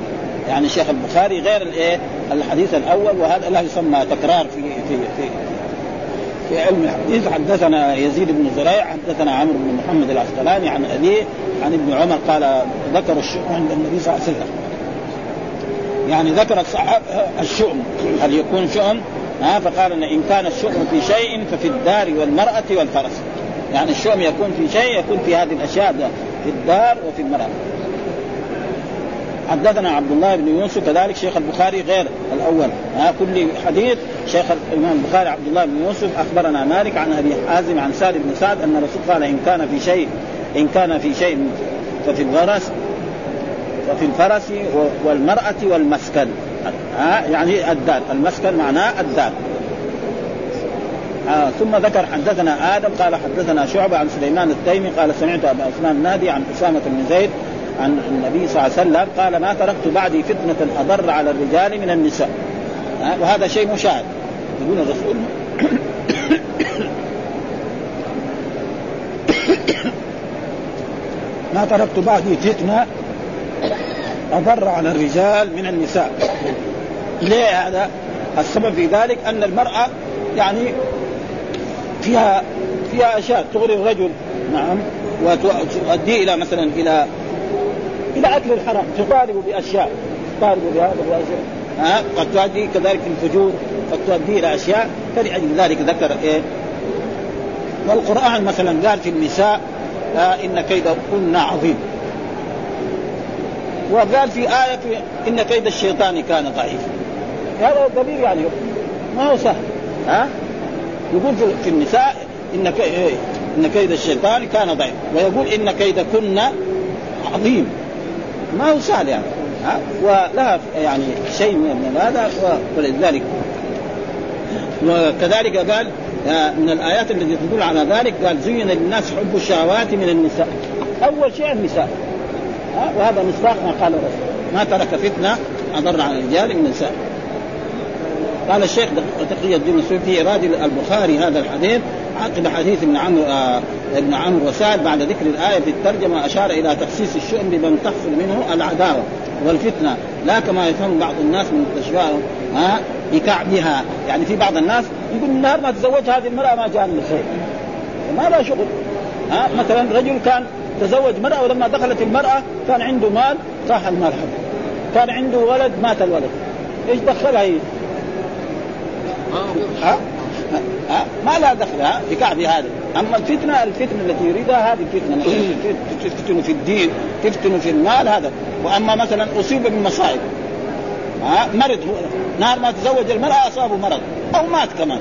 يعني شيخ البخاري غير الايه الحديث الأول وهذا لا يسمى تكرار في في في في علم الحديث. حدثنا يزيد بن زريع حدثنا عمرو بن محمد العسقلاني عن أبيه عن ابن عمر قال ذكر الشؤم عند النبي صلى الله عليه وسلم. يعني ذكر الصحابة الشؤم. هل يكون شؤم؟ ها فقال إن كان الشؤم في شيء ففي الدار والمرأة والفرس. يعني الشؤم يكون في شيء يكون في هذه الأشياء. في الدار وفي المرأة. حدثنا عبد الله بن يوسف كذلك شيخ البخاري غير الأول. ها كل حديث شيخ الإمام البخاري عبد الله بن يوسف أخبرنا مالك عن أبي حازم عن سالم بن سعد أن الرسول قال إن كان في شيء إن كان في شيء ففي الغرس وفي الفرس والمرأة والمسكن. ها يعني الدار. المسكن معناه الدار. آه ثم ذكر حدثنا آدم قال حدثنا شعبة عن سليمان التيمي قال سمعت أبا عثمان النادي عن أسامة بن زيد عن النبي صلى الله عليه وسلم قال ما تركت بعدي فتنة أضر على الرجال من النساء. آه وهذا شيء مشاهد. يقول الرسول ما تركت بعدي فتنة أضر على الرجال من النساء. ليه هذا؟ السبب في ذلك أن المرأة يعني فيها فيها أشياء تغري الرجل. نعم. وتؤدي إلى مثلا إلى إلى أكل الحرام. تطالب بأشياء. تطالب بهذا واشياء ها؟ قد تؤدي كذلك الفجور. قد تؤدي إلى أشياء فلأجل ذلك ذكر إيه؟ والقرآن مثلا قال في النساء آه إن كيدكن عظيم. وقال في آية في إن كيد الشيطان كان ضعيفا. هذا دليل يعني ما هو سهل. ها؟ يقول في النساء إن إيه؟ إن كيد الشيطان كان ضعيف ويقول إن كيدكن عظيم. ما هو سهل يعني. ها؟ ولها يعني شيء من هذا ولذلك وكذلك قال آه، من الآيات التي تدل على ذلك قال زين للناس حب الشهوات من النساء. أول شيء النساء. وهذا مصداق ما قال الرسول. ما ترك فتنة أضر على الرجال من النساء. قال الشيخ تقي الدين في ايراد البخاري هذا الحديث عقب حديث ابن عمرو آه ابن عمرو وسعد بعد ذكر الآية في الترجمه أشار إلى تخصيص الشؤم بمن تحصل منه العداوة والفتنة. لا كما يفهم بعض الناس من التشبيه ها بكعبها. يعني في بعض الناس يقول من نهار ما تزوج هذه المرأة ما جاء من خير ما لها شغل. ها مثلا رجل كان تزوج مرأة ولما دخلت المرأة كان عنده مال راح المال حقه كان عنده ولد مات الولد. إيش دخلها هي؟ ها؟ ها؟ ما لها دخل ها؟ بكعب هذا أما الفتنة الفتنة التي يريدها هذه الفتنه تفتن في الدين تفتن في المال هذا. وأما مثلا أصيب بمصائب ها؟ مرض نهار ما تزوج المرأة أصابه مرض أو مات كمان.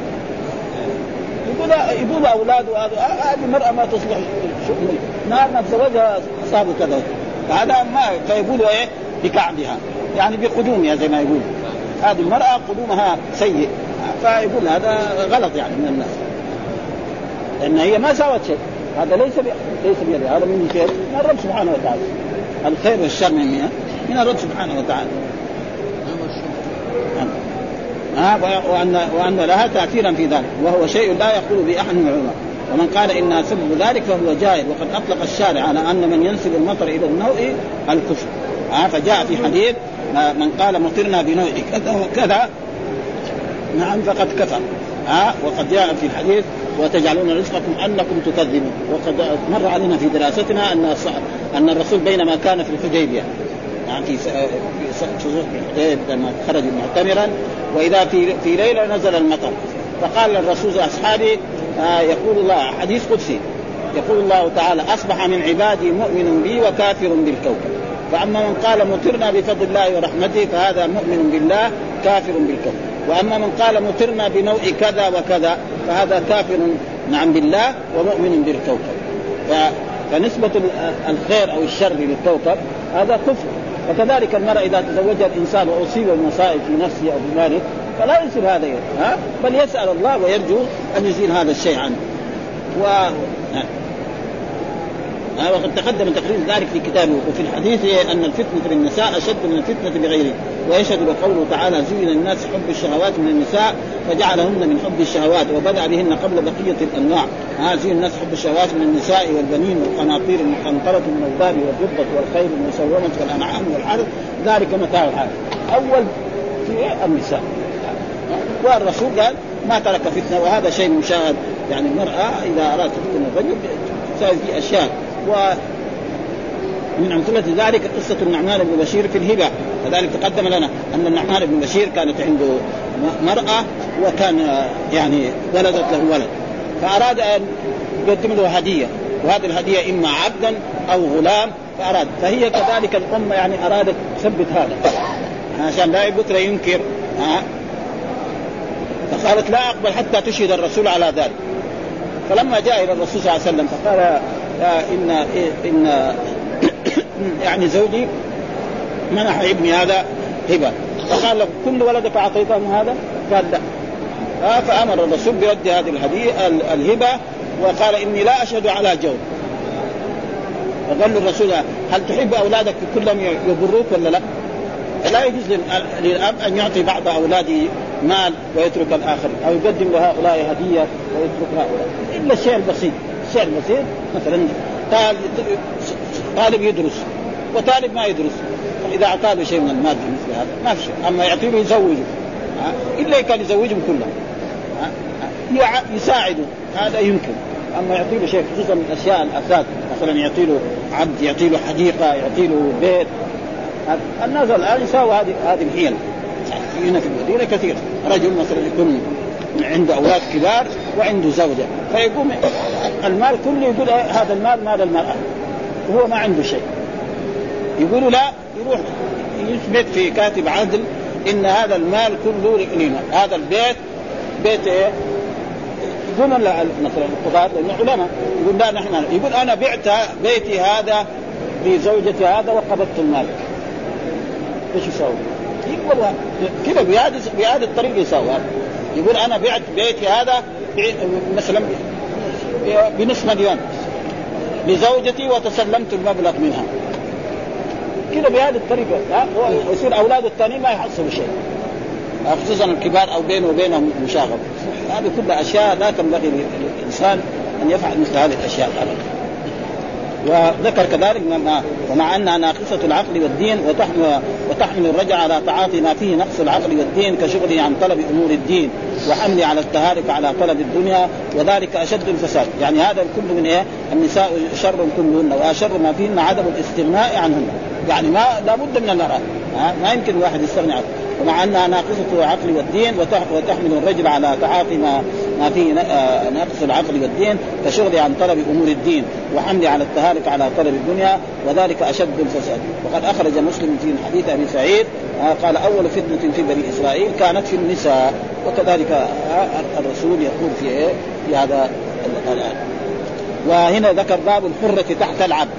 يقول يقول أولاده هذه المرأة ما تصلح نهار ما تزوجها أصابه كذا. فهذا ما فيقولوا إيه؟ بكعبها. يعني بقدومها زي ما يقول. هذه المرأة قدومها سيء. فيقول هذا غلط يعني من الناس. لأن هي ما سوت شيء. هذا ليس ليس بيده هذا من فين؟ من الرب سبحانه وتعالى. الخير والشر من مين؟ من الرب سبحانه وتعالى. ها وان وأن لها تاثيرا في ذلك. وهو شيء لا يقول به أحد من العلماء. ومن قال إنها سبب ذلك فهو جاهل. وقد أطلق الشارع على أن من ينسب المطر إلى النوء الكفر. ها فجاء في حديث من قال مطرنا بنوء كذا وكذا. نعم فقد كفر. ها؟ وقد جاء في الحديث وتجعلون رزقكم أنكم تكذبون. وقد مر علينا في دراستنا أن أن الرسول بينما كان في الحديبية يعني في في لما خرج معتمرا وإذا في في ليلة نزل المطر. فقال الرسول لأصحابه آه يقول الله حديث قدسي. يقول الله تعالى أصبح من عبادي مؤمن بي وكافر بالكوكب. فأما من قال مطرنا بفضل الله ورحمته فهذا مؤمن بالله كافر بالكوكب. وأما من قال مطرنا بنوع كذا وكذا فهذا كافر نعم بالله ومؤمن بالكوكب. فنسبة الخير أو الشر للكوكب هذا كفر. وكذلك المرأة إذا تزوجها الإنسان وأصيب بمصائب في نفسه أو بماله فلا يصير هذا ها؟ بل يسأل الله ويرجو أن يزيل هذا الشيء عنه. و... وقد تقدم تقرير ذلك في كتابه وفي الحديث أن الفتنة للنساء أشد من الفتنة بغيره ويشهد بقوله تعالى زين الناس حب الشهوات من النساء فجعلهن من حب الشهوات وبدأ بهن قبل بقية الأنواع. ها زين الناس حب الشهوات من النساء والبنين والقناطير المقنطرة من الذهب والفضه والخيل المسومة والأنعام والحرث. ذلك متاع الحال. أول في النساء. والرسول قال ما ترك فتنة وهذا شيء مشاهد. يعني المرأة إذا أرادت تفتن الرجل تساوي أشياء. و من أمثلة ذلك قصة النعمان بن بشير في الهبة. كذلك تقدم لنا أن النعمان بن بشير كانت عنده مرأة وكان يعني ولدت له ولد. فأراد أن يقدم له هدية. وهذه الهدية إما عبدا أو غلام فأراد. فهي كذلك الأم يعني أرادت تثبت هذا. عشان لا بكرة ينكر. ها؟ فقالت لا أقبل حتى تشهد الرسول على ذلك. فلما جاء إلى الرسول صلى الله عليه وسلم فقال إن إن يعني زوجي منح ابني هذا هبة. فقال له كل ولدك أعطيته هذا؟ قال لا. آه فأمر الرسول برد هذه الهدية الهبة وقال إني لا أشهد على جور فقال له الرسول هل تحب أولادك كلهم يبروك ولا لا؟ لا يجوز للأب أن يعطي بعض أولاده مال ويترك الآخر أو يقدم لهؤلاء هدية ويترك هؤلاء. إلا الشيء البسيط الشيء البسيط مثلا طالب يدرس وطالب ما يدرس. فاذا أعطاه له شيء من المادة مثل هذا ما في شيء. أما يعطيه يزوجه. إلا كان يزوجهم كلهم. يساعده. هذا يمكن. أما يعطي له شيء خصوصا من الأشياء الاساس مثلا يعطي له عبد يعطي له حديقة يعطي له بيت. الناس الآن يساووا هذه هذه الحيل. هنا في المدينة كثير. رجل مثلا يكون عنده أولاد كبار وعنده زوجة. فيقوم المال كله يقول هذا المال مال المرأة. وهو ما عنده شيء. يقولوا لا يروح يثبت في كاتب عدل إن هذا المال كله لنا. هذا البيت بيت إيه؟ يقول مثلا القضاة لأنه علماء. يقول لا نحن يقول أنا بعت بيتي هذا لزوجتي هذا وقبضت المال. إيش يسوي؟ يقول كذا بهذه بهذه الطريقة يسوي هذا؟ يقول أنا بعت بيتي هذا مثلا بنصف مليون لزوجتي وتسلمت المبلغ منها. كذا بهذه الطريقة ها يصير اولاده الثانيين ما يحصلوا شيء. خصوصا الكبار أو بينه وبينهم مشاغب. هذه كلها أشياء لا تنبغي للإنسان أن يفعل مثل هذه الأشياء ابدا. وذكر كذلك ومع أنها ناقصة العقل والدين وتحمل وتحمل الرجع على تعاطي ما فيه نقص العقل والدين كشغله عن طلب أمور الدين وحمله على التهالك على طلب الدنيا وذلك أشد الفساد، يعني هذا الكل من إيه؟ النساء شر كلهن واشر ما فيهن عدم الاستغناء عنهن، يعني ما لابد من المراه، ما يمكن الواحد يستغني عنه، ومع أنها ناقصة العقل والدين وتحمل الرجل على تعاطي ما ما فيه آه، نقص العقل والدين كشغل عن طلب أمور الدين وحمله على التهالك على طلب الدنيا وذلك أشد الفساد. وقد أخرج مسلم في حديث أبي سعيد آه، قال أول فتنة في بني إسرائيل كانت في النساء وكذلك آه، الرسول يقول في إيه؟ في هذا الان وهنا ذكر باب الحرة تحت العبد.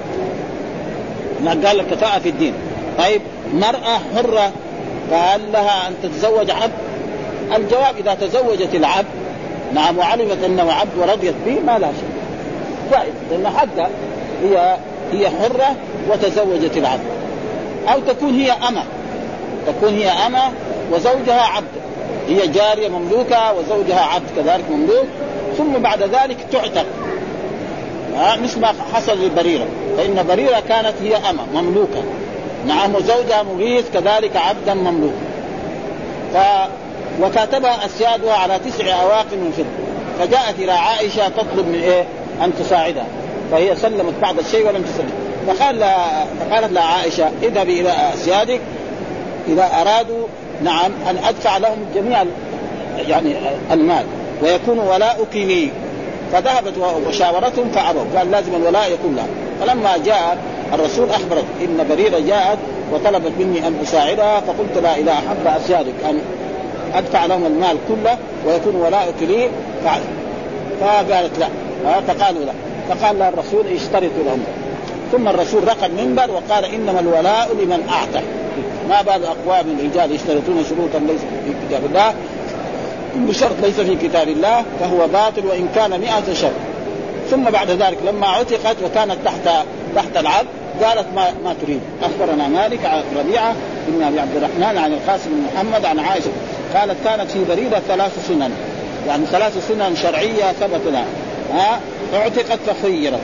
قال الكفاءة في الدين. طيب مرأة حرة قال لها أن تتزوج عبد. الجواب إذا تزوجت العبد نعم وعلمت أنه عبد ورضيت به ما لا شيء جائز لأن حتى هي هي حرة وتزوجت العبد. أو تكون هي أمة. تكون هي أمة وزوجها عبد. هي جارية مملوكة وزوجها عبد كذلك مملوك. ثم بعد ذلك تعتق. مثل ما حصل لبريرة. فإن بريرة كانت هي أمة مملوكة. نعم وزوجها مغيث كذلك عبدا مملوكا ف وكاتبها أسيادها على تسع أواق من فضة. فجاءت إلى عائشة تطلب من إيه؟ أن تساعدها. فهي سلمت بعض الشيء ولم تسلم. فقال لها فقالت لها عائشة اذهبي إلى أسيادك. إذا أرادوا نعم أن أدفع لهم جميع يعني المال ويكون ولاؤك لي فذهبت وشاورتهم فابوا قال لازم الولاء يكون لها. فلما جاء الرسول اخبرت إن بريرة جاءت وطلبت مني أن أساعدها فقلت لا إذا أحب اسيادك أن أدفع لهم المال كله ويكون ولاؤك لي فعل. فقالت لا. فقالوا لا. فقال لها الرسول اشترطوا لهم. ثم الرسول رقى المنبر وقال إنما الولاء لمن اعتق ما بال أقوام من رجال يشترطون شروطا ليس في كتاب الله كل شرط ليس في كتاب الله فهو باطل وإن كان مئة شرط. ثم بعد ذلك لما عتقت وكانت تحت تحت العبد قالت ما ما تريد. أخبرنا مالك عن ربيعة بن أبي عبد الرحمن عن القاسم بن محمد عن عائشة. قالت كانت في بريدة ثلاث سنن. يعني ثلاث سنن شرعية ثبت لها ها؟ أعتقت فخيرت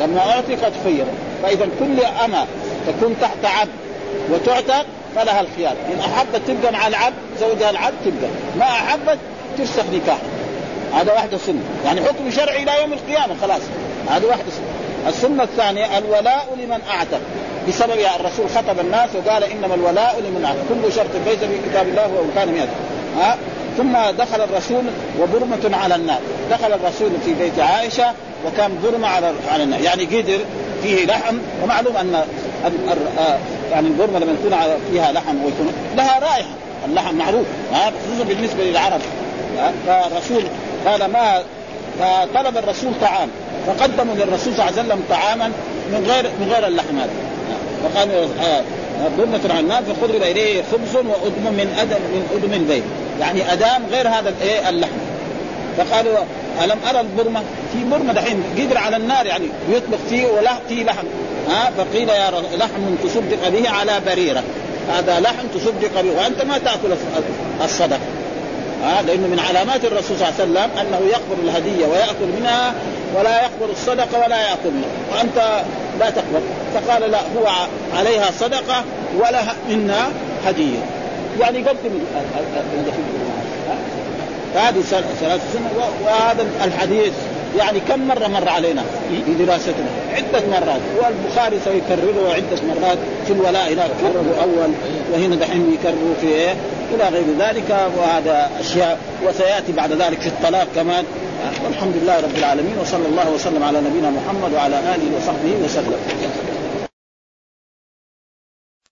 لما أعتقت خيرت فإذا كل اما تكون تحت عبد وتعتق فلها الخيار. إن أحبت تبقى مع العبد زوجها العبد تبقى. ما أحبت تفسخ نكاح. هذا واحدة سنة يعني حكم شرعي إلى يوم القيامة خلاص. هذه واحدة سنة السنة الثانية الولاء لمن أعتق. بسبب الرسول خطب الناس وقال إنما الولاء لمن أعتق. كل شرط ليس في كتاب الله وإن كان مئة. ها؟ ثم دخل الرسول وبرمة على النار. دخل الرسول في بيت عائشة وكان برمة على على النار. يعني قدر فيه لحم ومعلوم أن يعني البرمة لما يكون فيها لحم ويكون لها رائحة. اللحم معروف خصوصا بالنسبة للعرب. فالرسول قال ما فطلب الرسول طعام. فقدموا للرسول صلى الله عليه وسلم طعاما من غير من غير اللحم هذا. فقال آه برمة عن النار فقرب إليه خبز وأدم من أدم من أدم البيت يعني أدام غير هذا الايه اللحم. فقالوا ألم أرى البرمة؟ في برمة دحين قدر على النار يعني يطبخ فيه ولا فيه لحم. ها فقيل يا لحم تصدق به على بريرة. هذا لحم تصدق به وأنت ما تأكل الصدقة. ها لأنه من علامات الرسول صلى الله عليه وسلم أنه يقبل الهدية ويأكل منها ولا يقبل الصدقة ولا يأكل منها. وأنت لا تقبل. فقال لا هو عليها صدقة ولها منا هدية. يعني قدم فهذه ثلاث سنة وهذا الحديث يعني كم مرة مر علينا في دراستنا؟ عدة مرات. والبخاري سيكرره عدة مرات في الولاء هناك كرره أول وهنا دحين يكرره في إيه؟ إلى غير ذلك وهذا أشياء وسيأتي بعد ذلك في الطلاق كمان. والحمد لله رب العالمين وصلى الله وسلم على نبينا محمد وعلى آله وصحبه وسلم.